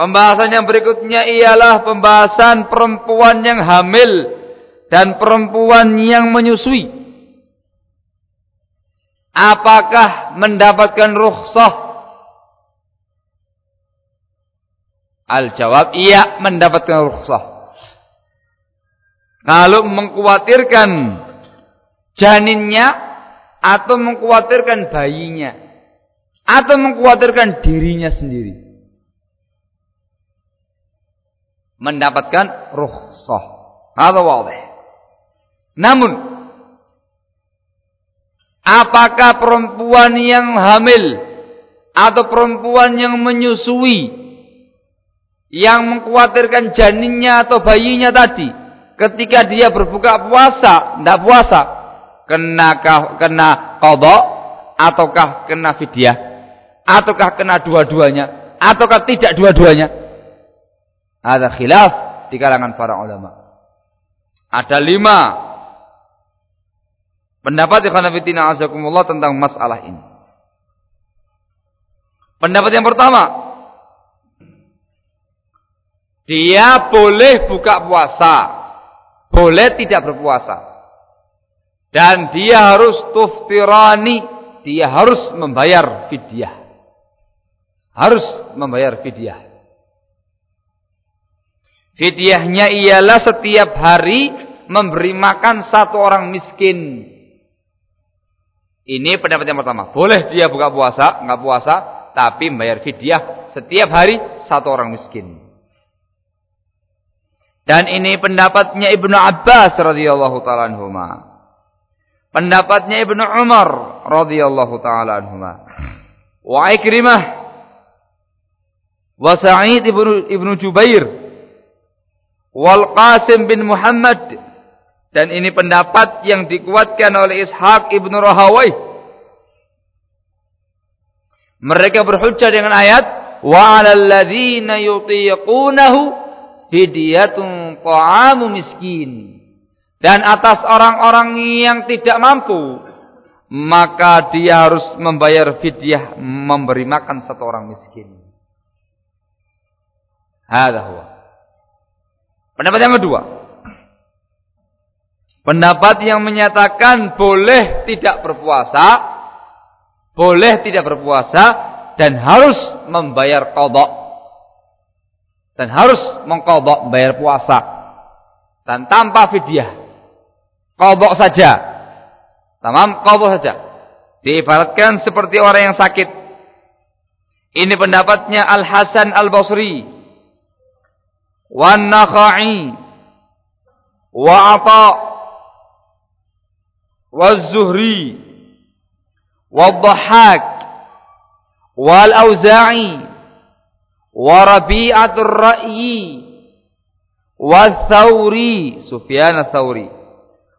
Pembahasan yang berikutnya ialah pembahasan perempuan yang hamil dan perempuan yang menyusui. Apakah mendapatkan rukhsah? Al-jawab iya mendapatkan rukhsah. Kalau mengkhawatirkan janinnya atau mengkhawatirkan bayinya atau mengkhawatirkan dirinya sendiri. Mendapatkan rukhsah. Hadza wadih. Namun apakah perempuan yang hamil atau perempuan yang menyusui yang mengkhawatirkan janinnya atau bayinya tadi ketika dia berbuka puasa, tidak puasa, kena kena qada ataukah kena fidyah ataukah kena dua-duanya ataukah tidak dua-duanya? Ada khilaf di kalangan para ulama. Ada lima pendapat yang khanafitina azakumullah tentang masalah ini. Pendapat yang pertama, dia boleh buka puasa, boleh tidak berpuasa. Dan dia harus tuftirani, dia harus membayar fidyah. Harus membayar fidyah. Fidyahnya ialah setiap hari memberi makan satu orang miskin. Ini pendapat yang pertama. Boleh dia buka puasa, nggak puasa, tapi membayar fidyah setiap hari satu orang miskin. Dan ini pendapatnya Ibnu Abbas radhiyallahu taala anhuma. Pendapatnya Ibnu Umar radhiyallahu taala anhuma. Wa Ikrimah wa Sa'id ibnu Ibnu Jubair wal Qasim bin Muhammad dan ini pendapat yang dikuatkan oleh Ishaq ibnu Rahawai mereka berhujjah dengan ayat wa 'alal ladzina yutiqunahu fidyatun ta'amu miskin dan atas orang-orang yang tidak mampu maka dia harus membayar fidyah memberi makan satu orang miskin. Hadza huwa. Pendapat yang kedua. Pendapat yang menyatakan boleh tidak berpuasa, boleh tidak berpuasa dan harus membayar kodok dan harus mengkodok membayar puasa dan tanpa fidyah. Kodok saja. Tamam, kodok saja. Diibaratkan seperti orang yang sakit. Ini pendapatnya Al Hasan Al Basri والنخعي وعطاء والزهري والضحاك والأوزاعي وربيعة الرأي والثوري سفيان الثوري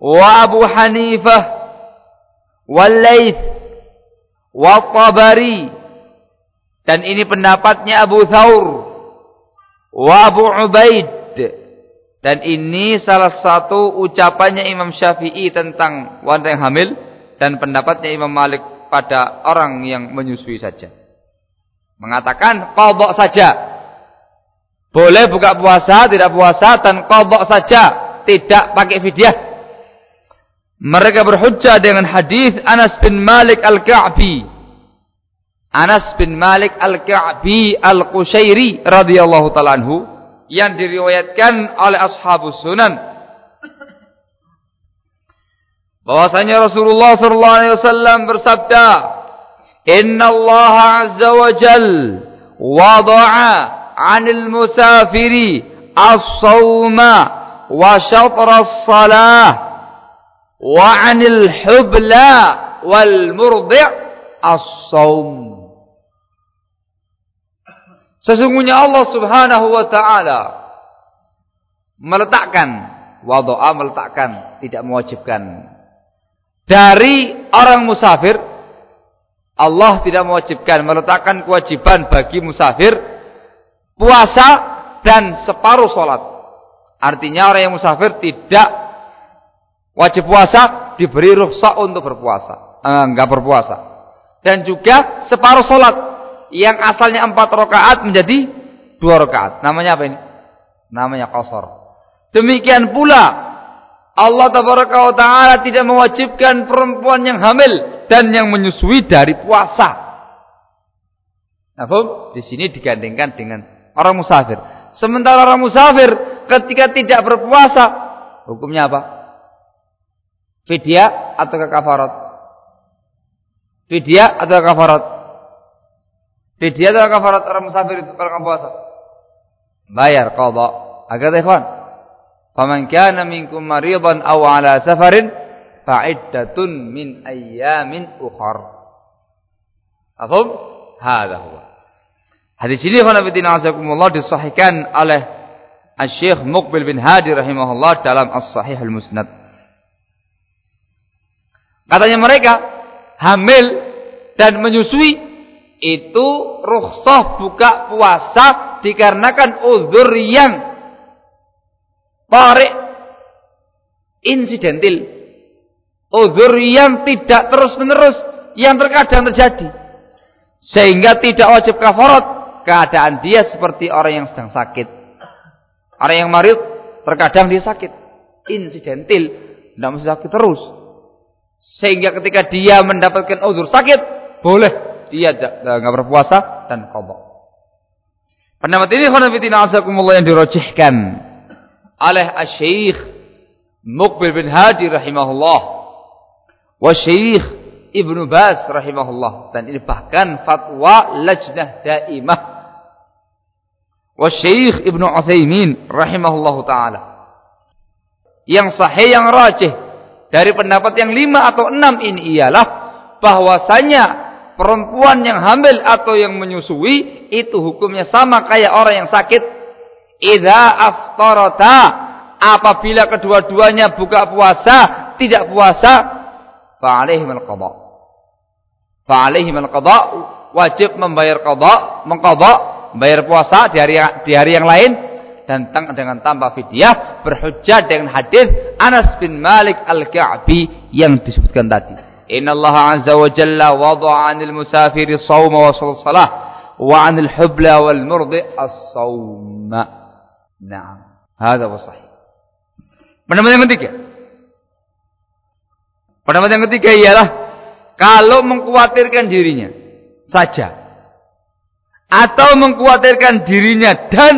وأبو حنيفة والليث والطبري. Dan ini pendapatnya Abu Thawr. Wa Abu Ubaid dan ini salah satu ucapannya Imam Syafi'i tentang wanita yang hamil dan pendapatnya Imam Malik pada orang yang menyusui saja. Mengatakan qadha saja. Boleh buka puasa, tidak puasa dan qadha saja, tidak pakai fidyah. Mereka berhujjah dengan hadis Anas bin Malik Al-Ka'bi Anas bin Malik Al-Ka'bi Al-Qushairi radhiyallahu taala anhu yang diriwayatkan oleh ashabus sunan bahwasanya Rasulullah sallallahu alaihi wasallam bersabda Inna Allah azza wa jal wada'a 'anil musafiri as-sawma wa syatra as-salah wa 'anil hubla wal murdi' as-sawm Sesungguhnya Allah Subhanahu wa taala meletakkan wadoa meletakkan tidak mewajibkan. Dari orang musafir Allah tidak mewajibkan meletakkan kewajiban bagi musafir puasa dan separuh sholat. Artinya orang yang musafir tidak wajib puasa diberi rukhsah untuk berpuasa eh, enggak berpuasa. Dan juga separuh sholat yang asalnya empat rakaat menjadi dua rakaat. Namanya apa ini? Namanya qasar. Demikian pula Allah taala tidak mewajibkan perempuan yang hamil dan yang menyusui dari puasa. Nah, di sini digandengkan dengan orang musafir. Sementara orang musafir ketika tidak berpuasa, hukumnya apa? Fidyah atau kafarat? Fidyah atau kafarat? Atau kafarat orang musafir itu kalau nggak puasa? Bayar qadha. Agar ikhwan. Faman kana minkum maridan aw ala safarin fa'iddatun min ayyamin ukhar. Afhum? Hadha huwa. Hadis ini ikhwan fillah azakumullah disahihkan oleh Al-Syekh Muqbil bin Hadi rahimahullah dalam As-Sahih Al-Musnad. Katanya mereka hamil dan menyusui itu rukhsah buka puasa dikarenakan uzur yang tarik insidentil. Uzur yang tidak terus-menerus yang terkadang terjadi. Sehingga tidak wajib kafarat keadaan dia seperti orang yang sedang sakit. Orang yang marid terkadang dia sakit. Insidentil, tidak mesti sakit terus. Sehingga ketika dia mendapatkan uzur sakit, boleh dia nggak berpuasa dan qadha. Pendapat ini khonafidina azakumullah yang dirojihkan oleh Syekh Muqbil bin Hadi rahimahullah wa Syekh Ibnu Bas rahimahullah dan ini bahkan fatwa lajnah daimah wa Syekh Ibnu Utsaimin rahimahullah taala yang sahih yang rajih dari pendapat yang lima atau enam ini ialah bahwasanya perempuan yang hamil atau yang menyusui itu hukumnya sama kayak orang yang sakit. Idza aftarata apabila kedua-duanya buka puasa, tidak puasa, fa alaihim al-qada. Fa alaihim al-qada wajib membayar qada, mengqada, bayar puasa di hari di hari yang lain dan dengan tanpa fidyah berhujjah dengan hadis Anas bin Malik Al-Ka'bi yang disebutkan tadi. Wa Jalla wada'a 'anil musafiri shawma wa salah wa 'anil hubla wal murdi as-sawma. Naam. Hadza wa sahih. Pendapat yang ketiga. Pendapat yang ketiga ialah kalau mengkhawatirkan dirinya saja atau mengkhawatirkan dirinya dan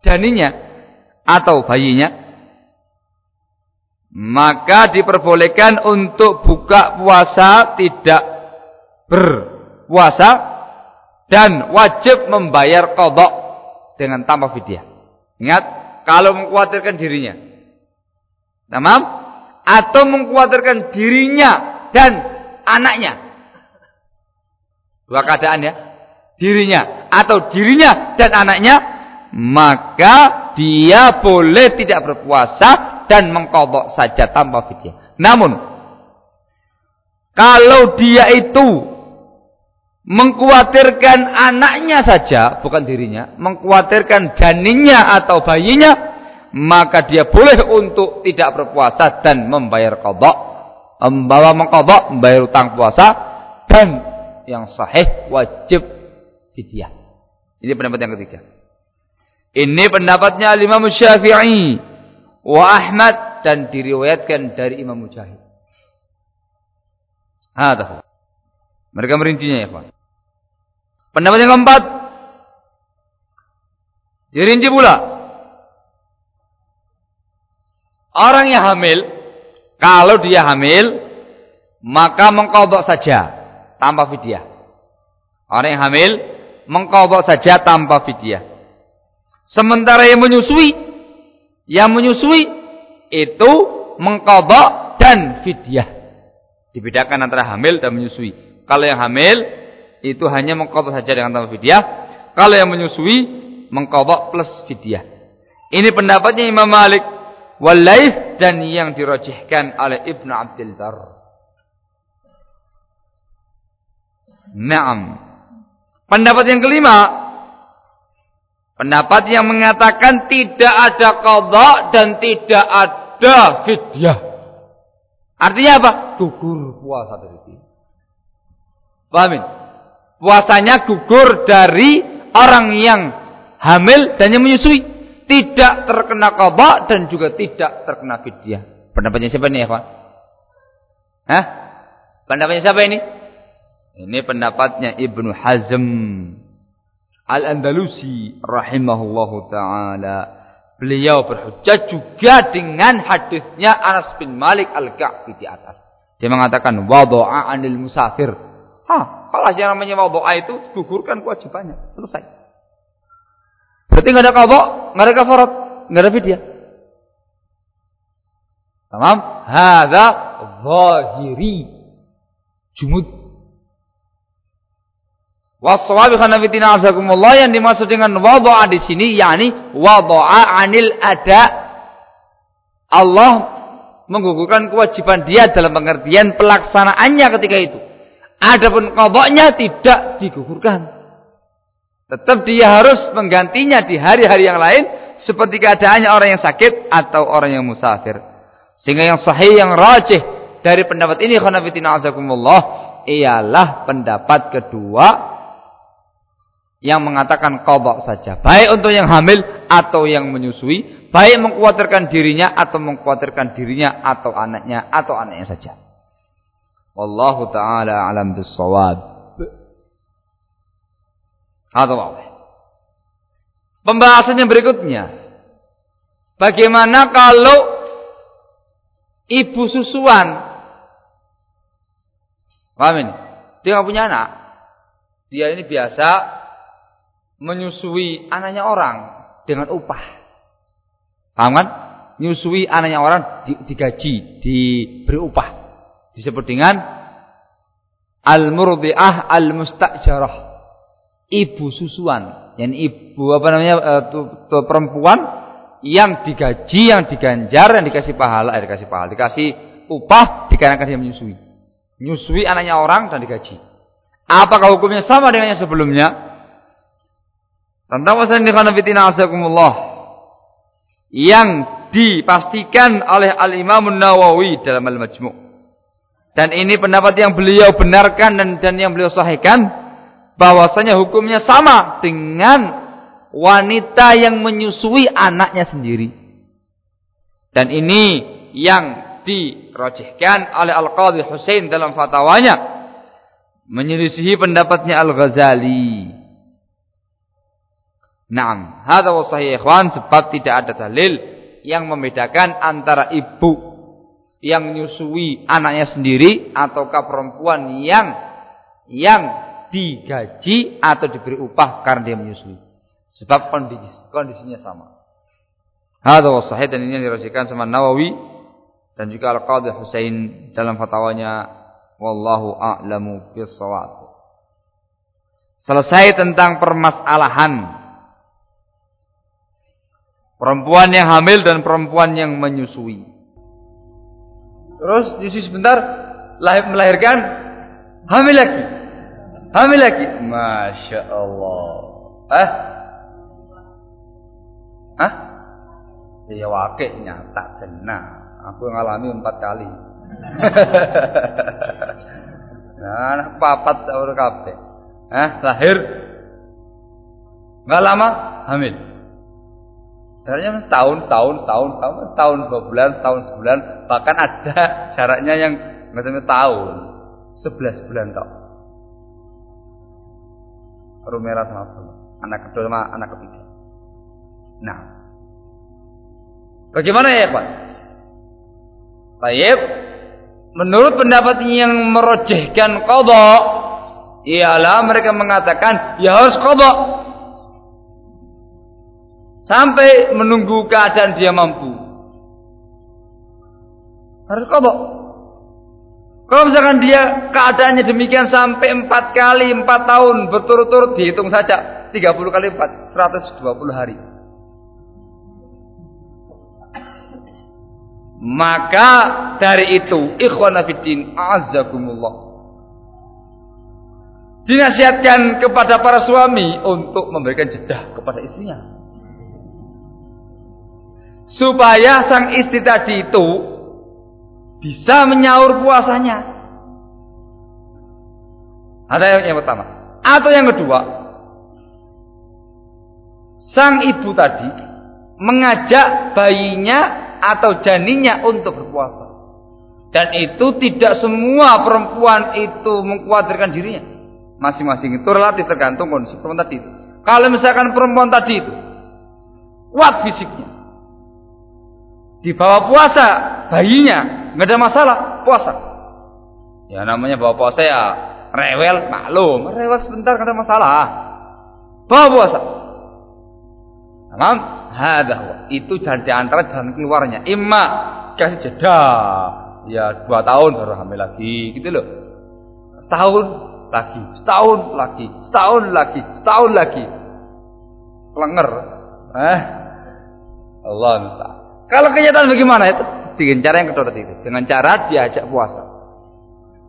janinya atau bayinya maka diperbolehkan untuk buka puasa tidak berpuasa dan wajib membayar kodok dengan tanpa fidyah. Ingat, kalau mengkhawatirkan dirinya. Tamam? Atau mengkhawatirkan dirinya dan anaknya. Dua keadaan ya. Dirinya atau dirinya dan anaknya maka dia boleh tidak berpuasa dan mengkodok saja tanpa fidyah. Namun kalau dia itu mengkhawatirkan anaknya saja, bukan dirinya, mengkhawatirkan janinnya atau bayinya, maka dia boleh untuk tidak berpuasa dan membayar kodok, membawa mengkodok, membayar utang puasa, dan yang sahih wajib fidyah. Ini pendapat yang ketiga. Ini pendapatnya Imam Syafi'i wa Ahmad dan diriwayatkan dari Imam Mujahid. Ada. Mereka merincinya ya, Pak. Pendapat yang keempat dirinci pula. Orang yang hamil kalau dia hamil maka mengkodok saja tanpa fidyah. Orang yang hamil mengkodok saja tanpa fidyah. Sementara yang menyusui, yang menyusui itu mengkodok dan fidyah. Dibedakan antara hamil dan menyusui. Kalau yang hamil itu hanya mengkodok saja dengan tanpa fidyah. Kalau yang menyusui mengkodok plus fidyah. Ini pendapatnya Imam Malik Walais dan yang dirojihkan oleh Ibnu Abdul Dar. Naam. Pendapat yang kelima Pendapat yang mengatakan tidak ada qadha dan tidak ada fidyah. Artinya apa? Gugur puasa dari sini. Pahamin? Puasanya gugur dari orang yang hamil dan yang menyusui tidak terkena qada dan juga tidak terkena fidyah. Pendapatnya siapa ini ya, Pak? Hah? Pendapatnya siapa ini? Ini pendapatnya Ibnu Hazm Al-Andalusi rahimahullahu taala. Beliau berhujjah juga dengan hadisnya Anas bin Malik Al-Ka'bi di atas. Dia mengatakan wadha'a 'anil musafir. Hah, kalau yang namanya wadha'a itu gugurkan kewajibannya. Selesai. Berarti enggak ada qadha, enggak ada kafarat, enggak ada fidyah. Tamam? Hadza zahiri. Jumud yang dimaksud dengan wadu'a di sini yakni wadu'a anil ada. Allah menggugurkan kewajiban dia dalam pengertian pelaksanaannya ketika itu. Adapun qadanya tidak digugurkan. Tetap dia harus menggantinya di hari-hari yang lain seperti keadaannya orang yang sakit atau orang yang musafir. Sehingga yang sahih yang rajih dari pendapat ini khanafitina azakumullah ialah pendapat kedua yang mengatakan qadha saja, baik untuk yang hamil atau yang menyusui, baik mengkhawatirkan dirinya atau mengkhawatirkan dirinya atau anaknya atau anaknya saja. Wallahu taala alam bisawab. Pembahasan yang berikutnya. Bagaimana kalau ibu susuan Paham ini? Dia punya anak. Dia ini biasa menyusui anaknya orang dengan upah. Paham kan? Menyusui anaknya orang digaji, diberi upah. Disebut dengan al-murdi'ah al-mustajarah. Ibu susuan. Yang ibu apa namanya itu perempuan yang digaji, yang diganjar, yang dikasih pahala, eh, dikasih pahala, dikasih upah dikarenakan dia menyusui. Menyusui anaknya orang dan digaji. Apakah hukumnya sama dengan yang sebelumnya? Tentang wasan yang dipastikan oleh Al Imam Nawawi dalam Al Majmu. Dan ini pendapat yang beliau benarkan dan, dan yang beliau sahihkan bahwasanya hukumnya sama dengan wanita yang menyusui anaknya sendiri. Dan ini yang dirojihkan oleh Al-Qadhi Husain dalam fatwanya menyelisihi pendapatnya Al-Ghazali Naam, hadza wa sahih ikhwan sebab tidak ada dalil yang membedakan antara ibu yang menyusui anaknya sendiri ataukah perempuan yang yang digaji atau diberi upah karena dia menyusui. Sebab kondisi, kondisinya sama. Hadza wa sahih dan ini dirasikan sama Nawawi dan juga Al-Qadhi Husain dalam fatwanya wallahu a'lamu bis-shawab. Selesai tentang permasalahan Perempuan yang hamil dan perempuan yang menyusui. Terus nyusui sebentar, lahir melahirkan, hamil lagi. Hamil lagi. Masya Allah. Eh? Hah? Ya wakil nyata kena. Aku ngalami empat kali. nah, anak papat tak kabeh. Eh, lahir. Enggak lama hamil. Jaraknya setahun, setahun, setahun, setahun, setahun, dua bulan, setahun, sebulan. Bahkan ada jaraknya yang nggak sampai setahun, sebelas bulan tau. Rumera sama Abdullah. Anak kedua sama anak ketiga. Nah, bagaimana ya Pak? Tayyib, menurut pendapat yang merojehkan kodok, ialah mereka mengatakan ya harus kodok sampai menunggu keadaan dia mampu. Harus kodok. Kalau misalkan dia keadaannya demikian sampai empat kali empat tahun berturut-turut dihitung saja 30 kali empat 120 hari. Maka dari itu ikhwan fillah azakumullah dinasihatkan kepada para suami untuk memberikan jeda kepada istrinya supaya sang istri tadi itu bisa menyaur puasanya. Ada yang, pertama. Atau yang kedua, sang ibu tadi mengajak bayinya atau janinnya untuk berpuasa. Dan itu tidak semua perempuan itu mengkhawatirkan dirinya. Masing-masing itu relatif tergantung kondisi perempuan tadi itu. Kalau misalkan perempuan tadi itu kuat fisiknya, dibawa puasa bayinya nggak ada masalah puasa. Ya namanya bawa puasa ya rewel maklum, rewel sebentar nggak ada masalah. Bawa puasa. Tamam? Itu jalan di antara jalan keluarnya. Imma kasih jeda. Ya dua tahun baru hamil lagi, gitu loh. Setahun lagi, setahun lagi, setahun lagi, setahun lagi. Kelenger. Eh, Allah musta'an. Kalau kenyataan bagaimana itu? Dengan cara yang kedua itu. Dengan cara diajak puasa.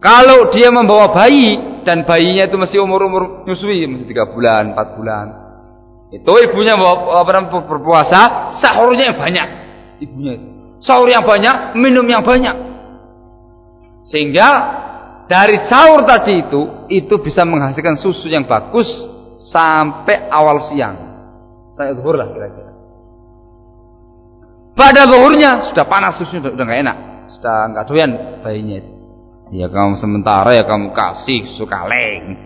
Kalau dia membawa bayi dan bayinya itu masih umur-umur nyusui, masih tiga bulan, empat bulan, itu ibunya bawa berpuasa, sahurnya yang banyak. Ibunya itu. Sahur yang banyak, minum yang banyak. Sehingga dari sahur tadi itu, itu bisa menghasilkan susu yang bagus sampai awal siang. Saya lah kira-kira. Pada zuhurnya sudah panas susunya sudah nggak enak, sudah nggak doyan bayinya itu. Ya kamu sementara ya kamu kasih susu kaleng,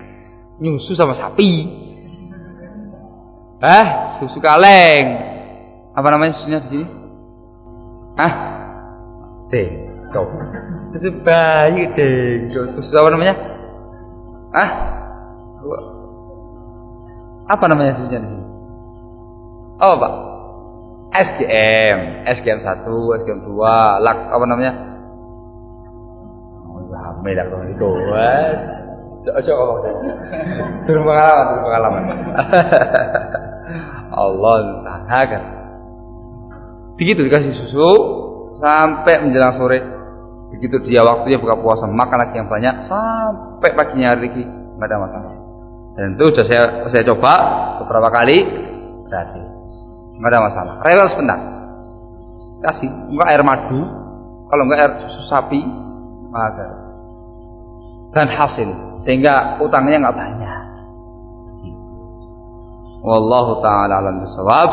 nyusu sama sapi. Eh, susu kaleng. Apa namanya susunya di sini? Ah, dengko. Susu bayi dengko. Susu apa namanya? Ah, apa namanya susunya di sini? Oh, Pak. SGM, SGM 1, SGM 2, lak apa namanya? Oh, lah kalau itu. Wes. Ojo oh, Turun pengalaman, turun pengalaman. Allah kan. Begitu dikasih susu sampai menjelang sore. Begitu dia waktunya buka puasa, makan lagi yang banyak sampai paginya hari ini nggak ada masalah. Dan itu sudah saya saya coba beberapa kali berhasil nggak ada masalah. Rewel sebentar. Kasih. Enggak air madu. Kalau enggak air susu sapi maka dan hasil. Sehingga utangnya nggak banyak. Wallahu taala alam bisawab